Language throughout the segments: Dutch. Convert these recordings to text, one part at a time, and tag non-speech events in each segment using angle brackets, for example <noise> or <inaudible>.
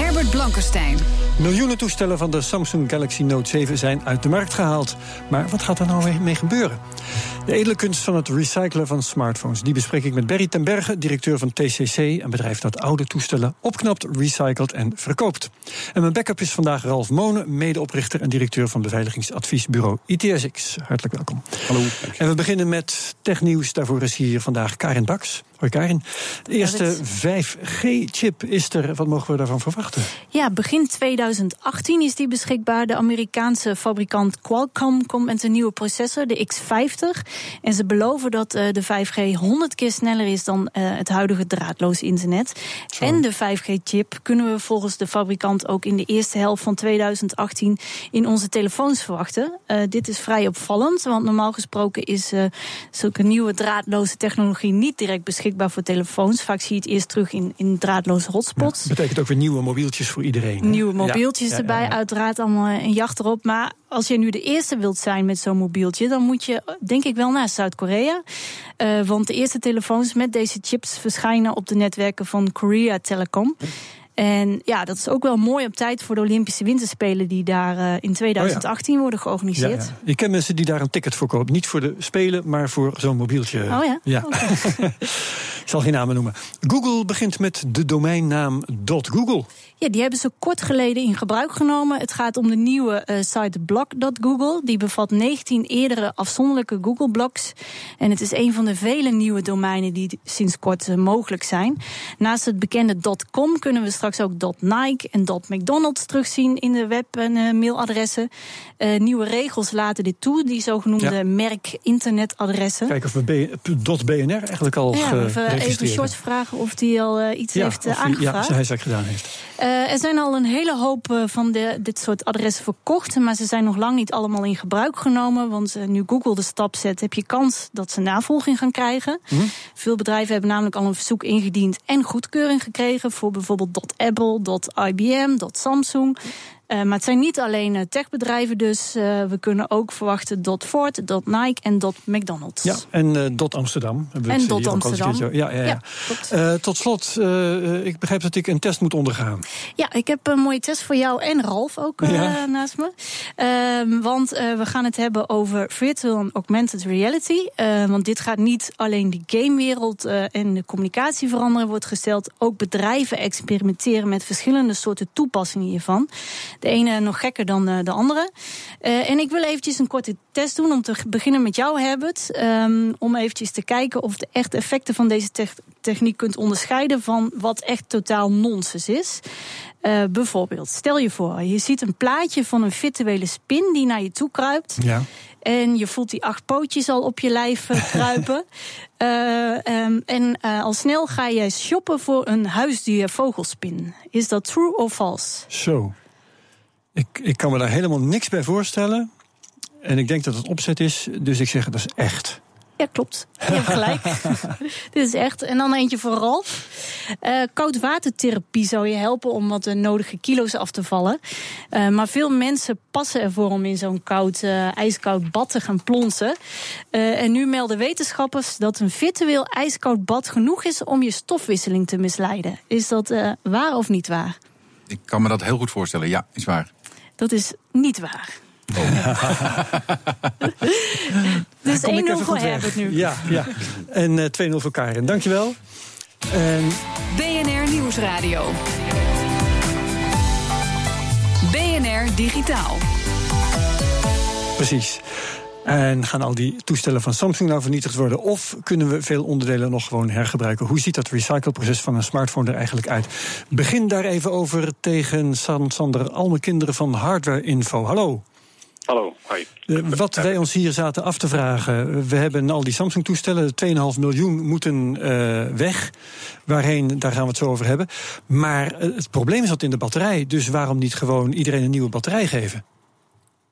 Herbert Blankenstein. Miljoenen toestellen van de Samsung Galaxy Note 7 zijn uit de markt gehaald. Maar wat gaat er nou mee gebeuren? De edele kunst van het recyclen van smartphones. Die bespreek ik met Berry ten Berge, directeur van TCC, een bedrijf dat oude toestellen opknapt, recycelt en verkoopt. En mijn backup is vandaag Ralf Monen, medeoprichter en directeur van beveiligingsadviesbureau ITSX. Hartelijk welkom. Hallo. En we beginnen met technieuws. Daarvoor is hier vandaag Karin Baks. Hoi Karin. De eerste 5G-chip is er. Wat mogen we daarvan verwachten? Ja, begin 2018 is die beschikbaar. De Amerikaanse fabrikant Qualcomm komt met een nieuwe processor, de X50. En ze beloven dat uh, de 5G 100 keer sneller is dan uh, het huidige draadloos internet. Zo. En de 5G-chip kunnen we volgens de fabrikant ook in de eerste helft van 2018 in onze telefoons verwachten. Uh, dit is vrij opvallend, want normaal gesproken is zulke nieuwe draadloze technologie niet direct beschikbaar voor telefoons. Vaak zie je het eerst terug in, in draadloze hotspots. Ja, betekent ook weer nieuwe mobieltjes voor iedereen. Nieuwe mobieltjes ja, erbij, uiteraard allemaal een jacht erop. Maar als je nu de eerste wilt zijn met zo'n mobieltje, dan moet je denk ik wel naar Zuid-Korea. Uh, want de eerste telefoons met deze chips verschijnen op de netwerken van Korea Telecom. En ja, dat is ook wel mooi op tijd voor de Olympische Winterspelen die daar uh, in 2018 oh ja. worden georganiseerd. Ja, ja. Ik ken mensen die daar een ticket voor kopen. Niet voor de Spelen, maar voor zo'n mobieltje. Oh ja? ja. Okay. <laughs> Ik zal geen namen noemen. Google begint met de domeinnaam .google. Ja, die hebben ze kort geleden in gebruik genomen. Het gaat om de nieuwe uh, site blog.google. Die bevat 19 eerdere afzonderlijke Google-blogs. En het is een van de vele nieuwe domeinen die sinds kort uh, mogelijk zijn. Naast het bekende .com kunnen we straks ook .nike en .mcdonald's terugzien in de web- en uh, mailadressen. nieuwe regels laten dit toe, die zogenoemde ja. merk-internetadressen. Kijken of we .bnr eigenlijk al ja, even Short vragen of die al iets ja, heeft aangevraagd. Ja, hij zaak gedaan heeft. Uh, er zijn al een hele hoop uh, van de, dit soort adressen verkocht, maar ze zijn nog lang niet allemaal in gebruik genomen. Want uh, nu Google de stap zet, heb je kans dat ze navolging gaan krijgen. Mhm. Veel bedrijven hebben namelijk al een verzoek ingediend en goedkeuring gekregen voor bijvoorbeeld .apple, .ibm, .samsung. Uh, maar het zijn niet alleen uh, techbedrijven, dus uh, we kunnen ook verwachten dot Ford, dot Nike en dot McDonald's. Ja, en dot Amsterdam. Hebben en dot Amsterdam. Ja, ja, ja. ja tot slot, ik begrijp dat ik een test moet ondergaan. Ja, ik heb een mooie test voor jou en Ralf ook ja. naast me. Ehm, want we gaan het hebben over virtual en augmented reality. want dit gaat niet alleen de gamewereld en de communicatie veranderen, wordt gesteld. Ook bedrijven experimenteren met verschillende soorten toepassingen hiervan. De ene nog gekker dan de, de andere. Uh, en ik wil eventjes een korte test doen om te beginnen met jou, Herbert. Um, om eventjes te kijken of de echte effecten van deze te techniek kunt onderscheiden van wat echt totaal nonsens is. Uh, bijvoorbeeld, stel je voor, je ziet een plaatje van een virtuele spin die naar je toe kruipt. Ja. En je voelt die acht pootjes al op je lijf <laughs> kruipen. uh, um, en al snel ga jij shoppen voor een huisdier vogelspin. Is dat true of false? Zo. Ik, ik kan me daar helemaal niks bij voorstellen. En ik denk dat het opzet is, dus ik zeg dat is echt. Ja, klopt. Je hebt gelijk. <laughs> <laughs> Dit is echt. En dan eentje voor Ralf. Uh, koudwatertherapie zou je helpen om wat de nodige kilo's af te vallen. Uh, maar veel mensen passen ervoor om in zo'n koud, uh, ijskoud bad te gaan plonsen. en nu melden wetenschappers dat een virtueel ijskoud bad genoeg is om je stofwisseling te misleiden. Is dat waar of niet waar? Ik kan me dat heel goed voorstellen. Ja, is waar. Dat is niet waar. Oh. <laughs> dus 1-0 voor Herbert nu. Ja, ja. En uh, 2-0 voor Karin. Dankjewel. En... BNR Nieuwsradio. BNR Digitaal. Precies. En gaan al die toestellen van Samsung nou vernietigd worden? Of kunnen we veel onderdelen nog gewoon hergebruiken? Hoe ziet dat recycleproces van een smartphone er eigenlijk uit? Begin daar even over tegen Sander Almekinderen van Hardware Info. Hallo. Hallo, hi. Uh, wat wij ons hier zaten af te vragen. We hebben al die Samsung-toestellen, 2,5 miljoen moeten uh, weg. Waarheen, daar gaan we het zo over hebben. Maar het probleem zat in de batterij. Dus waarom niet gewoon iedereen een nieuwe batterij geven?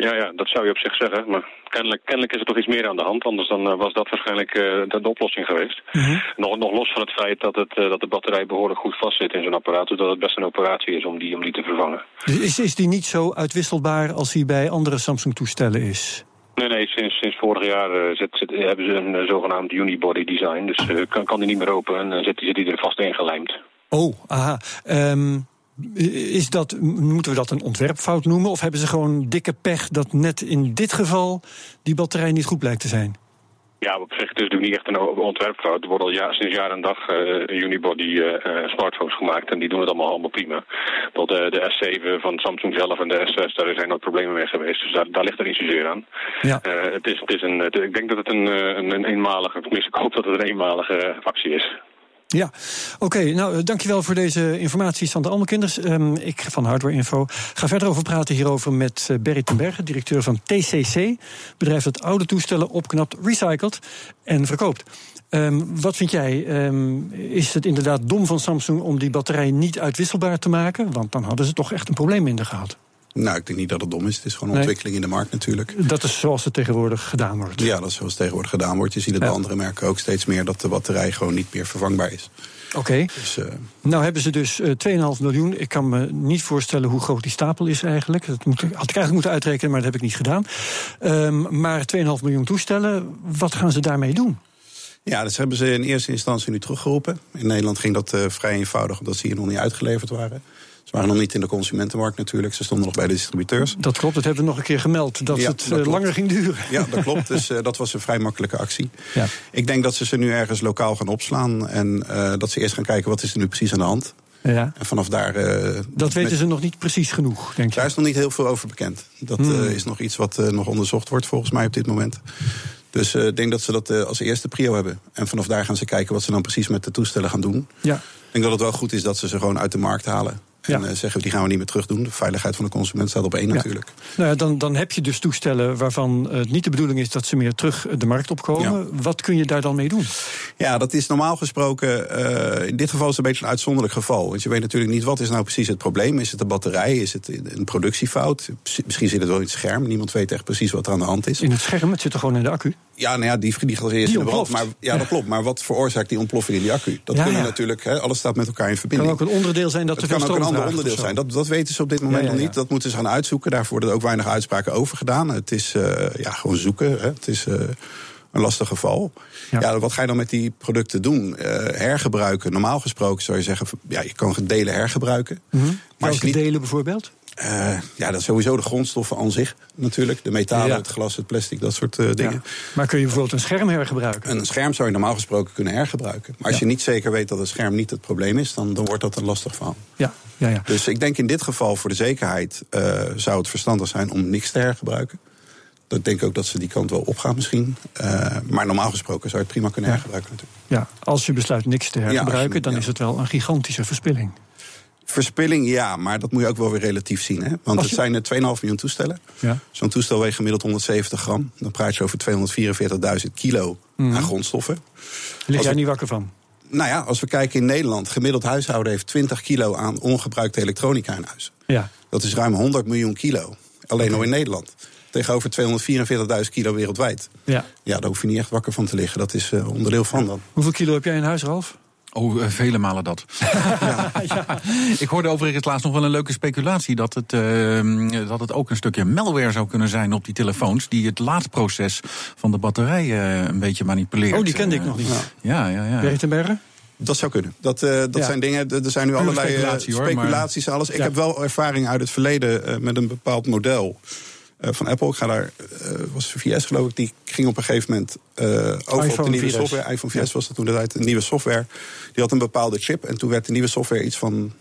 Ja, ja, dat zou je op zich zeggen. Maar kennelijk, kennelijk is er toch iets meer aan de hand. Anders dan, uh, was dat waarschijnlijk uh, de, de, oplossing geweest. -hmm. nog, nog los van het feit dat, het, uh, dat de batterij behoorlijk goed vastzit in zo'n apparaat. Dus dat het best een operatie is om die, om die te vervangen. Dus is, is die niet zo uitwisselbaar als die bij andere Samsung-toestellen is? Nee, nee, sinds, sinds vorig jaar zit, zit, hebben ze een zogenaamd unibody design. Dus kan, kan die niet meer open en zit, zit die er vast ingelijmd. Oh, aha. Um... Is dat, moeten we dat een ontwerpfout noemen? Of hebben ze gewoon dikke pech dat net in dit geval die batterij niet goed blijkt te zijn? Ja, op zich het is natuurlijk niet echt een ontwerpfout. Er worden al ja, sinds jaar en dag uh, unibody uh, smartphones gemaakt en die doen het allemaal, allemaal prima. Dat de, de S7 van Samsung zelf en de S6, daar zijn nooit problemen mee geweest. Dus daar, daar ligt er niet zozeer aan. Ja. Uh, het is, het is een, het, ik denk dat het een, een, een eenmalige, tenminste ik hoop dat het een eenmalige actie is. Ja, oké. Nou, dankjewel voor deze informatie, Sander Almekinders. Um, ik van Hardware Info ga verder over praten hierover met Berry ten Berge, directeur van TCC. Bedrijf dat oude toestellen opknapt, recycelt en verkoopt. Um, wat vind jij? Um, is het inderdaad dom van Samsung om die batterij niet uitwisselbaar te maken? Want dan hadden ze toch echt een probleem minder gehad. Nou, ik denk niet dat het dom is. Het is gewoon een ontwikkeling in de markt natuurlijk. Dat is zoals het tegenwoordig gedaan wordt. Ja, dat is zoals het tegenwoordig gedaan wordt. Je ziet het ja. bij andere merken ook steeds meer dat de batterij gewoon niet meer vervangbaar is. Oké. Okay. Dus, uh, nou hebben ze dus uh, 2,5 miljoen. Ik kan me niet voorstellen hoe groot die stapel is eigenlijk. Dat moet, had ik eigenlijk moeten uitrekenen, maar dat heb ik niet gedaan. Um, maar 2,5 miljoen toestellen, wat gaan ze daarmee doen? Ja, dat hebben ze in eerste instantie nu teruggeroepen. In Nederland ging dat uh, vrij eenvoudig, omdat ze hier nog niet uitgeleverd waren. Ze waren nog niet in de consumentenmarkt natuurlijk. Ze stonden nog bij de distributeurs. Dat klopt, dat hebben we nog een keer gemeld. Dat ja, het dat langer ging duren. Ja, dat klopt. <laughs> Dus uh, dat was een vrij makkelijke actie. Ja. Ik denk dat ze ze nu ergens lokaal gaan opslaan. En uh, dat ze eerst gaan kijken wat is er nu precies aan de hand. Ja. En vanaf daar. Uh, dat weten met... ze nog niet precies genoeg, denk ik. Daar is nog niet heel veel over bekend. Dat hmm. is nog iets wat nog onderzocht wordt volgens mij op dit moment. Dus ik denk dat ze dat als eerste prio hebben. En vanaf daar gaan ze kijken wat ze dan precies met de toestellen gaan doen. Ja. Ik denk dat het wel goed is dat ze ze gewoon uit de markt halen. En ja. uh, zeggen, die gaan we niet meer terug doen. De veiligheid van de consument staat op één ja. natuurlijk. Nou ja, dan, dan heb je dus toestellen waarvan het niet de bedoeling is... dat ze meer terug de markt opkomen. Ja. Wat kun je daar dan mee doen? Ja, dat is normaal gesproken... Uh, in dit geval is het een beetje een uitzonderlijk geval. Want je weet natuurlijk niet wat is nou precies het probleem. Is het de batterij? Is het een productiefout? Misschien zit het wel in het scherm. Niemand weet echt precies wat er aan de hand is. In het scherm? Het zit er gewoon in de accu? Ja, nou ja, die, die die in de brand. Maar, ja, dat klopt. Maar wat veroorzaakt die ontploffing in die accu? Dat kun je natuurlijk... He, alles staat met elkaar in verbinding. kan ook een onderdeel zijn dat het te veel onderdeel zijn. Dat, dat weten ze op dit moment Ja, ja, nog niet. Dat moeten ze gaan uitzoeken. Daarvoor worden ook weinig uitspraken over gedaan. Het is uh, ja, gewoon zoeken. Hè. Het is uh, een lastig geval. Ja. Wat ga je dan met die producten doen? Uh, hergebruiken. Normaal gesproken zou je zeggen... ja, je kan delen hergebruiken. Mhm. Maar als Welke je niet, delen bijvoorbeeld? Uh, ja, dat is sowieso de grondstoffen aan zich natuurlijk. De metalen, Ja. het glas, het plastic, dat soort uh, dingen. Ja. Maar kun je bijvoorbeeld een scherm hergebruiken? Een scherm zou je normaal gesproken kunnen hergebruiken. Maar als Ja. je niet zeker weet dat het scherm niet het probleem is... dan, dan wordt dat een lastig verhaal. Ja, ja, ja. Dus ik denk in dit geval voor de zekerheid uh, zou het verstandig zijn om niks te hergebruiken. Dat denk ik ook dat ze die kant wel opgaan misschien. Uh, maar normaal gesproken zou je het prima kunnen hergebruiken natuurlijk. ja. Als je besluit niks te je- hergebruiken, dan ja. is het wel een gigantische verspilling. Verspilling, ja, maar dat moet je ook wel weer relatief zien. Hè? Want het zijn er 2,5 miljoen toestellen. Ja. Zo'n toestel weegt gemiddeld 170 gram. Dan praat je over 244.000 kilo Mhm. aan grondstoffen. Lig jij niet wakker van? Nou ja, als we kijken in Nederland... gemiddeld huishouden heeft 20 kilo aan ongebruikte elektronica in huis. Ja. Dat is ruim 100 miljoen kilo. Alleen al in Nederland. Tegenover 244.000 kilo wereldwijd. ja. Ja, daar hoef je niet echt wakker van te liggen. Dat is uh, onderdeel van dan. Hoeveel kilo heb jij in huis, Ralf? Oh, eh, vele malen dat. <laughs> Ik hoorde overigens laatst nog wel een leuke speculatie... Dat het, uh, dat het ook een stukje malware zou kunnen zijn op die telefoons... die het laadproces van de batterij uh, een beetje manipuleert. Oh, die kende ik Uh, nog niet. Ja, ja, ja. Dat zou kunnen. Dat, uh, dat Ja. zijn dingen. Er zijn nu Pure allerlei uh, speculatie, hoor, speculaties en alles. Ik Ja. heb wel ervaring uit het verleden uh, met een bepaald model. Uh, van Apple. Ik ga daar, uh, was VS geloof ik, die ging op een gegeven moment uh, over op de nieuwe 4S. software. iPhone 4S Ja. was dat toen de tijd, een nieuwe software. Die had een bepaalde chip en toen werd de nieuwe software iets van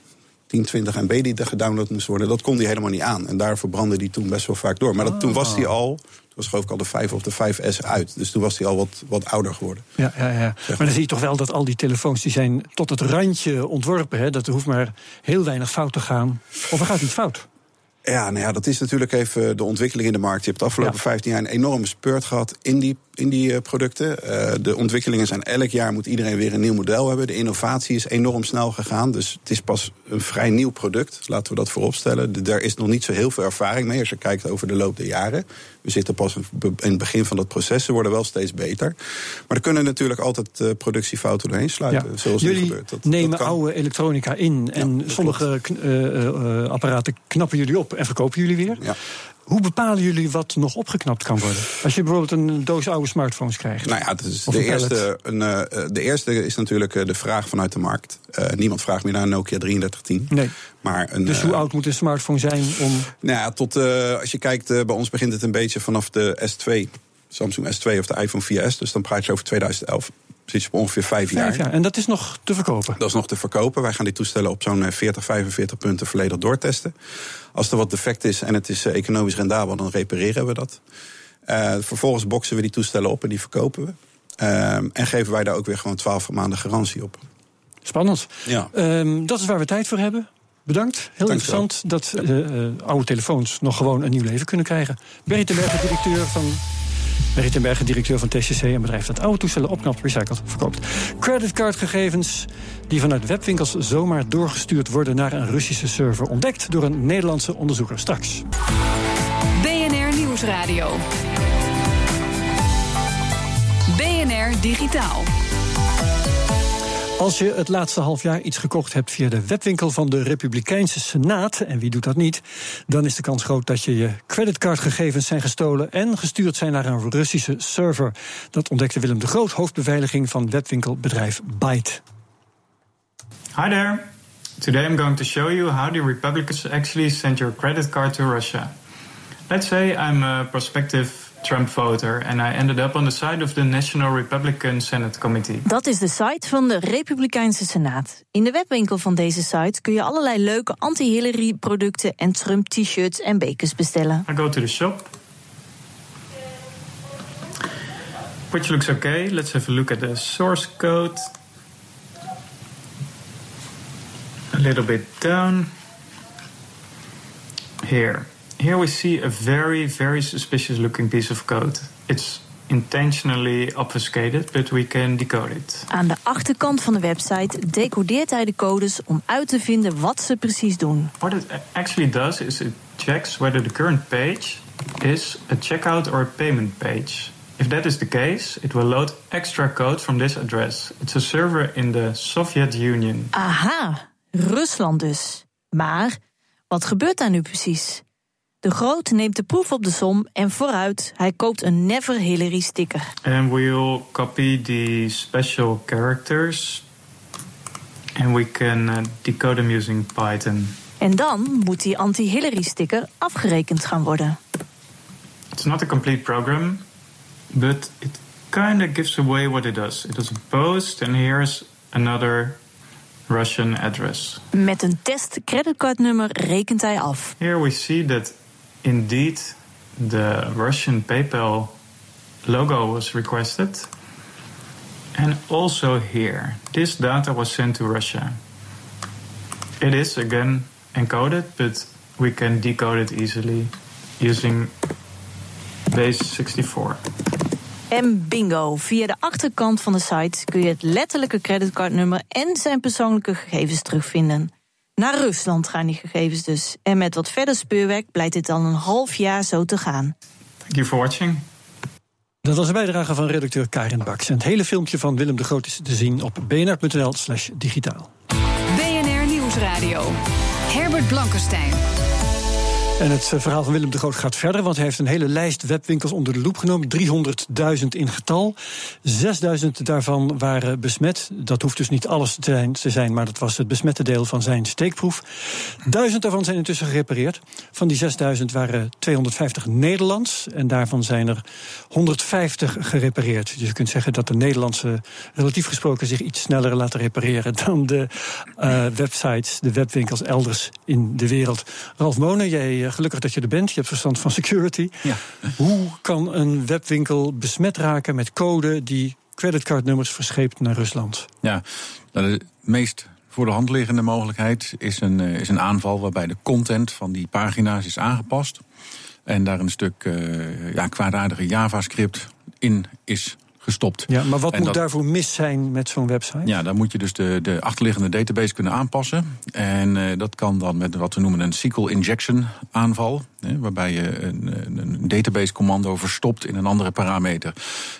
10, 20 MB die er gedownload moest worden. Dat kon die helemaal niet aan. En daarvoor brandde die toen best wel vaak door. Maar dat, toen was die al, toen was geloof ik al de 5 of de 5S uit. Dus toen was die al wat, wat ouder geworden. Ja, ja, ja. Maar dan zie je toch wel dat al die telefoons die zijn tot het randje ontworpen. Hè? Dat er hoeft maar heel weinig fout te gaan. Of er gaat iets fout. Ja, nou ja, dat is natuurlijk even de ontwikkeling in de markt. Je hebt de afgelopen 15 jaar een enorme spurt gehad in die, in die uh, producten. Uh, de ontwikkelingen zijn elk jaar moet iedereen weer een nieuw model hebben. De innovatie is enorm snel gegaan. Dus het is pas een vrij nieuw product. Laten we dat vooropstellen. De, er is nog niet zo heel veel ervaring mee als je kijkt over de loop der jaren. We zitten pas in het begin van dat proces. Ze worden wel steeds beter. Maar er kunnen natuurlijk altijd uh, productiefouten doorheen sluiten. Ja. Zoals jullie gebeurt. Dat, nemen dat oude elektronica in. En Ja, sommige uh, apparaten knappen jullie op en verkopen jullie weer. Ja. Hoe bepalen jullie wat nog opgeknapt kan worden? Als je bijvoorbeeld een doos oude smartphones krijgt. Nou ja, dus de, eerste, een, uh, de eerste is natuurlijk uh, de vraag vanuit de markt. Uh, niemand vraagt meer naar een Nokia 3310. Nee. Maar een, dus hoe oud moet een smartphone zijn om. Nou ja, tot, als je kijkt, bij ons begint het een beetje vanaf de S2. Samsung S2 of de iPhone 4S. Dus dan praat je over 2011 op ongeveer vijf, vijf jaar. jaar. En dat is nog te verkopen? Dat is nog te verkopen. Wij gaan die toestellen op zo'n 40, 45 punten volledig doortesten. Als er wat defect is en het is economisch rendabel, dan repareren we dat. Uh, vervolgens boksen we die toestellen op en die verkopen we. Uh, en geven wij daar ook weer gewoon 12 maanden garantie op. Spannend. Ja. Um, dat is waar we tijd voor hebben. Bedankt. Heel Dank interessant dat uh, oude telefoons nog gewoon een nieuw leven kunnen krijgen. Berry Berger, directeur van Berry ten Berge, directeur van TCC, een bedrijf dat oude toestellen opknapt, recycelt, verkoopt. Creditcardgegevens die vanuit webwinkels zomaar doorgestuurd worden naar een Russische server, ontdekt door een Nederlandse onderzoeker. Straks. BNR Nieuwsradio. BNR Digitaal. Als je het laatste half jaar iets gekocht hebt via de webwinkel van de Republikeinse Senaat, en wie doet dat niet, dan is de kans groot dat je je creditcardgegevens zijn gestolen en gestuurd zijn naar een Russische server. Dat ontdekte Willem de Groot, hoofdbeveiliging van webwinkelbedrijf Byte. Hi there. Today I'm going to show you how the Republicans actually send your credit card to Russia. Let's say I'm a prospective Trump voter and I ended up on the side of the National Republican Senate Committee. Dat is de site van de Republikeinse Senaat. In de webwinkel van deze site kun je allerlei leuke anti-Hillary producten en Trump t-shirts en bekers bestellen. I go to the shop. Which looks okay. Let's have a look at the source code. A little bit down. Here. Here we see a very, very suspicious looking piece of code. It's intentionally obfuscated, but we can decode it. Aan de achterkant van de website decodeert hij de codes om uit te vinden wat ze precies doen. What it actually does is it checks whether the current page is a checkout or a payment page. If that is the case, it will load extra code from this address. It's a server in the Soviet Union. Aha, Rusland dus. Maar wat gebeurt daar nu precies? De Groot neemt de proef op de som en vooruit, hij koopt een Never Hillary sticker. And we'll copy the special characters. And we can uh, decode them using Python. En dan moet die anti-Hillary sticker afgerekend gaan worden. It's not a complete program, but it kind of gives away what it does. It does a post, and here's another Russian address. Met een test creditcardnummer rekent hij af. Here we see that indeed the Russian PayPal logo was requested. And also here, this data was sent to Russia. It is again encoded, but we can decode it easily using base 64. En bingo, via de achterkant van de site kun je het letterlijke creditcardnummer en zijn persoonlijke gegevens terugvinden. Naar Rusland gaan die gegevens dus. En met wat verder speurwerk blijkt dit dan een half jaar zo te gaan. Thank you for watching. Dat was een bijdrage van redacteur Karin Baks. En het hele filmpje van Willem de Groot is te zien op bnr.nl/slash digitaal. BNR Nieuwsradio. Herbert Blankenstein. En het verhaal van Willem de Groot gaat verder, want hij heeft een hele lijst webwinkels onder de loep genomen. 300.000 in getal. 6.000 daarvan waren besmet. Dat hoeft dus niet alles te zijn, maar dat was het besmette deel van zijn steekproef. Duizend daarvan zijn intussen gerepareerd. Van die 6.000 waren 250 Nederlands en daarvan zijn er 150 gerepareerd. Dus je kunt zeggen dat de Nederlandse relatief gesproken zich iets sneller laten repareren dan de uh, websites, de webwinkels elders in de wereld. Ralf Monen, jij gelukkig dat je er bent. Je hebt verstand van security. Ja. Hoe kan een webwinkel besmet raken met code die creditcardnummers verscheept naar Rusland? Ja, nou, de meest voor de hand liggende mogelijkheid is een, is een aanval waarbij de content van die pagina's is aangepast. En daar een stuk uh, ja, kwaadaardige JavaScript in is gestopt. Ja, maar wat moet daarvoor mis zijn met zo'n website? Ja, dan moet je dus de, de achterliggende database kunnen aanpassen. En uh, dat kan dan met wat we noemen een SQL injection aanval. Waarbij je een, een database commando verstopt in een andere parameter.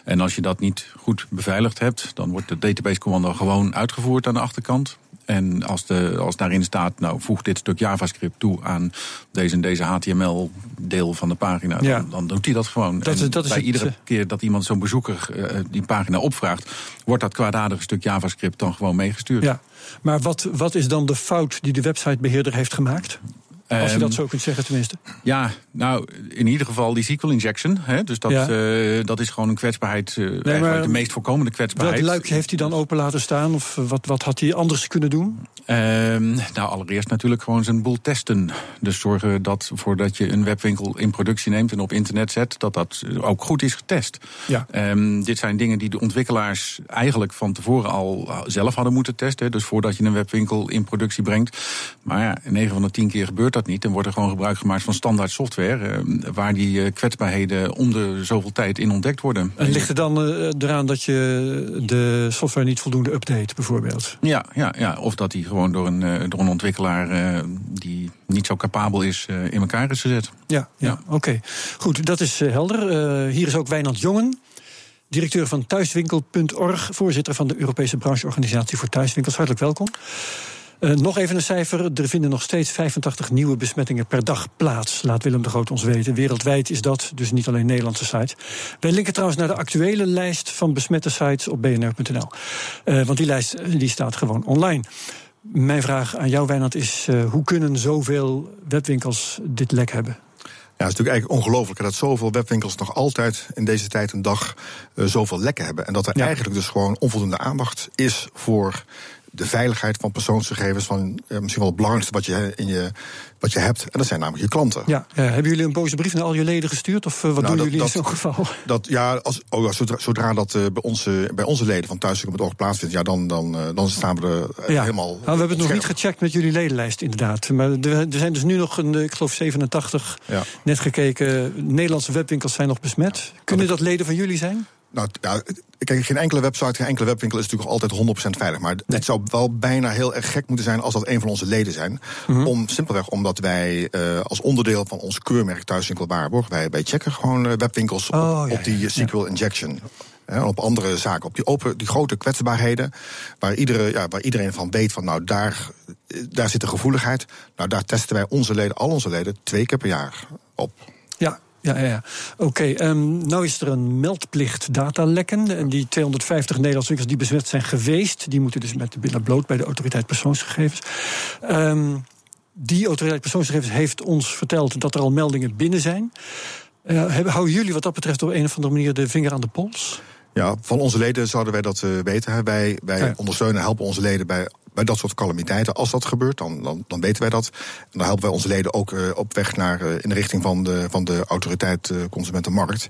En als je dat niet goed beveiligd hebt, dan wordt de database commando gewoon uitgevoerd aan de achterkant. En als, de, als daarin staat, nou voeg dit stuk JavaScript toe aan deze, deze HTML-deel van de pagina, ja. dan, dan, doet hij dat gewoon. Dat, en dat is bij iedere eh, keer dat iemand zo'n bezoeker uh, die pagina opvraagt, wordt dat kwaadaardige stuk JavaScript dan gewoon meegestuurd. Ja, maar wat, wat is dan de fout die de websitebeheerder heeft gemaakt? Als je dat ehm, zo kunt zeggen, tenminste. Ja, nou, in ieder geval die SQL injection. Hè, dus dat, ja. uh, dat is gewoon een kwetsbaarheid. Uh, nee, maar, de meest voorkomende kwetsbaarheid. Welk luikje heeft hij dan open laten staan? Of wat, wat had hij anders kunnen doen? Um, nou, allereerst natuurlijk gewoon zijn boel testen. Dus zorgen dat voordat je een webwinkel in productie neemt en op internet zet, dat dat ook goed is getest. Ja. Um, dit zijn dingen die de ontwikkelaars eigenlijk van tevoren al zelf hadden moeten testen. Dus voordat je een webwinkel in productie brengt. Maar ja, 9 van de 10 keer gebeurt dat niet. En wordt er gewoon gebruik gemaakt van standaard software. Eh, waar die eh, kwetsbaarheden om de zoveel tijd in ontdekt worden. En ligt er dan uh, eraan dat je de software niet voldoende update, bijvoorbeeld? Ja, ja, ja. of dat die gewoon door een, door een ontwikkelaar die niet zo capabel is in elkaar is gezet. Ja, ja. oké. Goed, dat is helder. hier is ook Wijnand Jongen. Directeur van thuiswinkel.org, voorzitter van de Europese brancheorganisatie voor thuiswinkels. Hartelijk welkom. Uh, nog even een cijfer. Er vinden nog steeds 85 nieuwe besmettingen per dag plaats. Laat Willem de Groot ons weten. Wereldwijd is dat, dus niet alleen Nederlandse site. Wij linken trouwens naar de actuele lijst van besmette sites op bnr.nl. Uh, want die lijst die staat gewoon online. Mijn vraag aan jou, Wijnand, is: uh, hoe kunnen zoveel webwinkels dit lek hebben? Ja, het is natuurlijk eigenlijk ongelooflijk dat zoveel webwinkels nog altijd in deze tijd een dag uh, zoveel lekken hebben. En dat er ja. eigenlijk dus gewoon onvoldoende aandacht is voor de veiligheid van persoonsgegevens van eh, misschien wel het belangrijkste wat je, in je, wat je hebt. En dat zijn namelijk je klanten. Ja, ja. hebben jullie een boze brief naar al je leden gestuurd? Of uh, wat nou, doen jullie dat, in zo'n geval? Dat, ja, als, oh, zodra, zodra dat uh, bij, onze, bij onze leden van Thuis met Oog plaatsvindt, ja, dan, dan, uh, dan staan we er ja. helemaal. Nou, we hebben het nog niet gecheckt met jullie ledenlijst, inderdaad. Maar er, er zijn dus nu nog, een, ik geloof 87, ja. net gekeken. Nederlandse webwinkels zijn nog besmet. Kunnen dat leden van jullie zijn? Nou, ja, kijk, geen enkele website, geen enkele webwinkel is natuurlijk altijd 100% veilig. Maar nee. het zou wel bijna heel erg gek moeten zijn als dat een van onze leden zijn. Mm -hmm. Om, simpelweg omdat wij uh, als onderdeel van ons keurmerk Thuiswinkel Waarborg... wij, wij checken gewoon uh, webwinkels oh, op, ja, op, die ja, SQL injection. En op andere zaken, op die, open, die grote kwetsbaarheden, waar, iedere, ja, waar iedereen van weet van nou daar, daar zit de gevoeligheid. Nou daar testen wij onze leden, al onze leden, twee keer per jaar op. Ja, ja, ja. Oké, okay, um, nou is er een meldplicht datalekken. En die 250 Nederlandse winkels die bezet zijn geweest... die moeten dus met de billen bloot bij de autoriteit persoonsgegevens. Um, die autoriteit persoonsgegevens heeft ons verteld... dat er al meldingen binnen zijn. Uh, houden jullie wat dat betreft op een of andere manier de vinger aan de pols? Ja, van onze leden zouden wij dat uh, weten. Wij, wij ja. ondersteunen, helpen onze leden bij bij dat soort calamiteiten. Als dat gebeurt, dan, dan, dan weten wij dat. En dan helpen wij onze leden ook uh, op weg naar, uh, in de richting van de, van de autoriteit uh, Consumentenmarkt.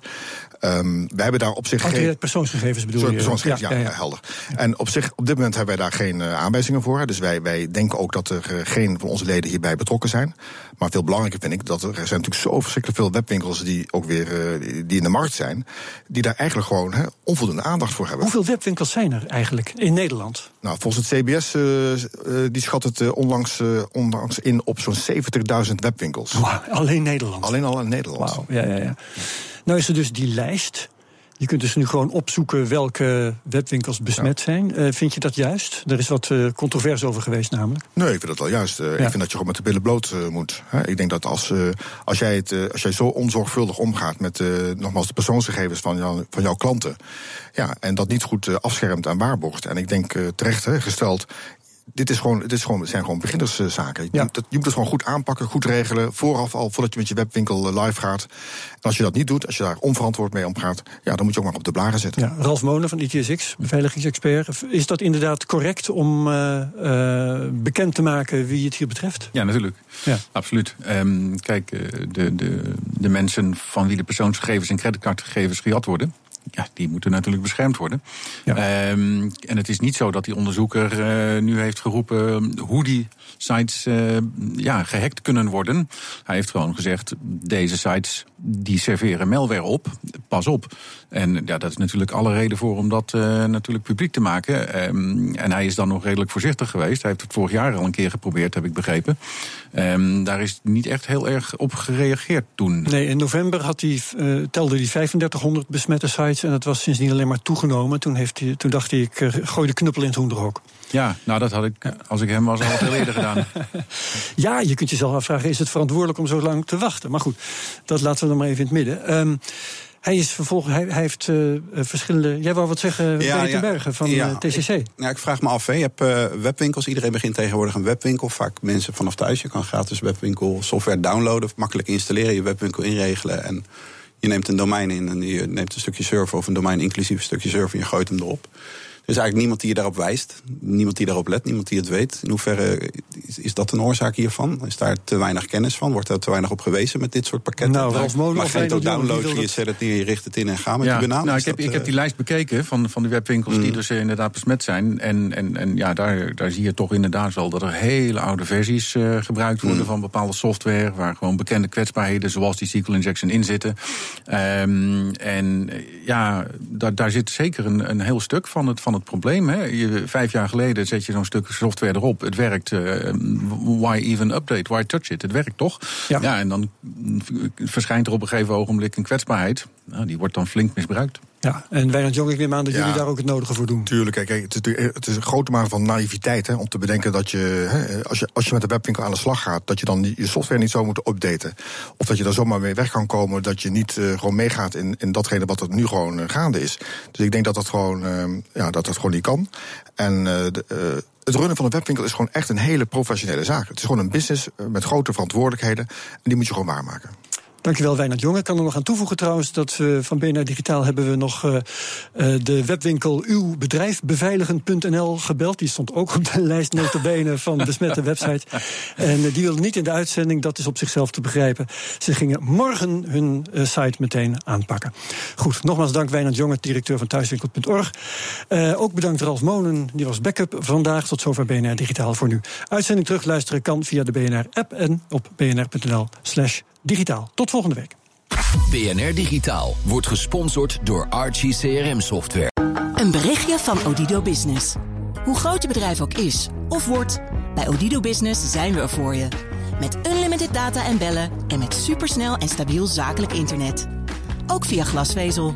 Um, wij hebben daar op zich geen... persoonsgegevens bedoel Sorry, je? Persoonsgegevens, ja, ja, ja, helder. En op zich, op dit moment hebben wij daar geen aanwijzingen voor. Dus wij, wij denken ook dat er geen van onze leden hierbij betrokken zijn. Maar veel belangrijker vind ik dat er zijn natuurlijk zo verschrikkelijk veel webwinkels die ook weer die in de markt zijn, die daar eigenlijk gewoon he, onvoldoende aandacht voor hebben. Hoeveel webwinkels zijn er eigenlijk in Nederland? Nou, volgens het CBS uh, die schat het onlangs, onlangs in op zo'n 70.000 webwinkels. Wow, alleen Nederland? Alleen al in Nederland. Wow, ja, ja, ja. Nou is er dus die lijst. Je kunt dus nu gewoon opzoeken welke webwinkels besmet ja. zijn. Uh, vind je dat juist? Er is wat uh, controverse over geweest namelijk. Nee, ik vind dat wel juist. Uh, ja. Ik vind dat je gewoon met de billen bloot moet. Hè. Ik denk dat als, als, jij het, als jij zo onzorgvuldig omgaat met nogmaals de persoonsgegevens van, jou, van jouw klanten... Ja, en dat niet goed afschermt en waarborgt. En ik denk terecht hè, gesteld, dit, is gewoon, dit is gewoon, zijn gewoon beginnerszaken. Je, ja. moet het, je moet het gewoon goed aanpakken, goed regelen. Vooraf al, voordat je met je webwinkel eh, live gaat. En als je dat niet doet, als je daar onverantwoord mee omgaat... ja, dan moet je ook maar op de blaren zetten. Ja, Ralf Monen van ITSX, beveiligingsexpert. Is dat inderdaad correct om uh, uh, bekend te maken wie het hier betreft? Ja, natuurlijk. Ja. Absoluut. Um, kijk, de, de, de mensen van wie de persoonsgegevens en creditcardgegevens gejat worden... ja, die moeten natuurlijk beschermd worden. Ehm, en het is niet zo dat die onderzoeker uh, nu heeft geroepen hoe die sites uh, ja, gehackt kunnen worden. Hij heeft gewoon gezegd, deze sites die serveren malware op, pas op. En ja, dat is natuurlijk alle reden voor om dat uh, natuurlijk publiek te maken. Um, en hij is dan nog redelijk voorzichtig geweest. Hij heeft het vorig jaar al een keer geprobeerd, heb ik begrepen. Um, daar is niet echt heel erg op gereageerd toen. Nee, in november had hij, telde hij 3500 besmette sites en dat was sindsdien alleen maar toegenomen. Toen, heeft hij, toen dacht hij, ik uh, gooi de knuppel in het hoenderhok. Ja, nou dat had ik, als ik hem was, al veel eerder gedaan. <laughs> Ja, je kunt jezelf afvragen, is het verantwoordelijk om zo lang te wachten? Maar goed, dat laten we dan maar even in het midden. Um, hij is vervolgens, hij, hij heeft uh, verschillende. Jij wou wat zeggen, ja, ja, Bergen van ja, TCC. Ik, ja, ik vraag me af. Hè. Je hebt uh, webwinkels. Iedereen begint tegenwoordig een webwinkel. Vaak mensen vanaf thuis. Je kan gratis webwinkel software downloaden, makkelijk installeren, je webwinkel inregelen en je neemt een domein in en je neemt een stukje server of een domein inclusief een stukje server en je gooit hem erop. Is eigenlijk niemand die je daarop wijst. Niemand die daarop let, niemand die het weet. In hoeverre is, is dat een oorzaak hiervan? Is daar te weinig kennis van? Wordt er te weinig op gewezen met dit soort pakketten? Nou, Ralf Molen download, je zet het neer, je richt het in en ga met ja, die banaan. Nou, ik, heb, ik heb die lijst bekeken van, van die webwinkels mm. die dus inderdaad besmet zijn. En, en, en ja, daar, daar zie je toch inderdaad wel dat er hele oude versies uh, gebruikt worden mm. van bepaalde software. Waar gewoon bekende kwetsbaarheden zoals die SQL injection in zitten. Um, en ja, daar, daar zit zeker een, een heel stuk van het, van het probleem. Hè je, vijf jaar geleden zet je zo'n stuk software erop. Het werkt. Uh, why even update? Why touch it? Het werkt toch? Ja. ja. en dan verschijnt er op een gegeven ogenblik een kwetsbaarheid. Nou, die wordt dan flink misbruikt. Ja, en Wijnand Jong, ik neem aan dat ja, jullie daar ook het nodige voor doen. Tuurlijk, kijk, het, is, het is een grote mate van naïviteit hè, om te bedenken dat je, hè, als je, als je met de webwinkel aan de slag gaat, dat je dan je software niet zou moeten updaten. Of dat je daar zomaar mee weg kan komen, dat je niet uh, gewoon meegaat in, in datgene wat er nu gewoon uh, gaande is. Dus ik denk dat dat gewoon, uh, ja, dat dat gewoon niet kan. En de, het runnen van een webwinkel is gewoon echt een hele professionele zaak. Het is gewoon een business met grote verantwoordelijkheden. En die moet je gewoon waarmaken. Dankjewel, Wijnand Jonge. Ik kan er nog aan toevoegen trouwens dat we van BNR Digitaal hebben we nog uh, de webwinkel uwbedrijfbeveiligend.nl gebeld. Die stond ook op de <laughs> lijst notabene van besmette website. En uh, die wilde niet in de uitzending, dat is op zichzelf te begrijpen. Ze gingen morgen hun site meteen aanpakken. Goed, nogmaals dank Wijnand Jonge, directeur van thuiswinkel.org. ook bedankt Ralf Monen, die was backup vandaag. Tot zover BNR Digitaal voor nu. Uitzending terug luisteren kan via de BNR-app en op bnr.nl slash digitaal. Tot volgende week. BNR Digitaal wordt gesponsord door Archie CRM Software. Een berichtje van Odido Business. Hoe groot je bedrijf ook is of wordt, bij Odido Business zijn we er voor je. Met unlimited data en bellen en met supersnel en stabiel zakelijk internet. Ook via glasvezel.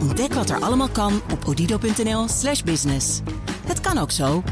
Ontdek wat er allemaal kan op odido.nl/slash business. Het kan ook zo.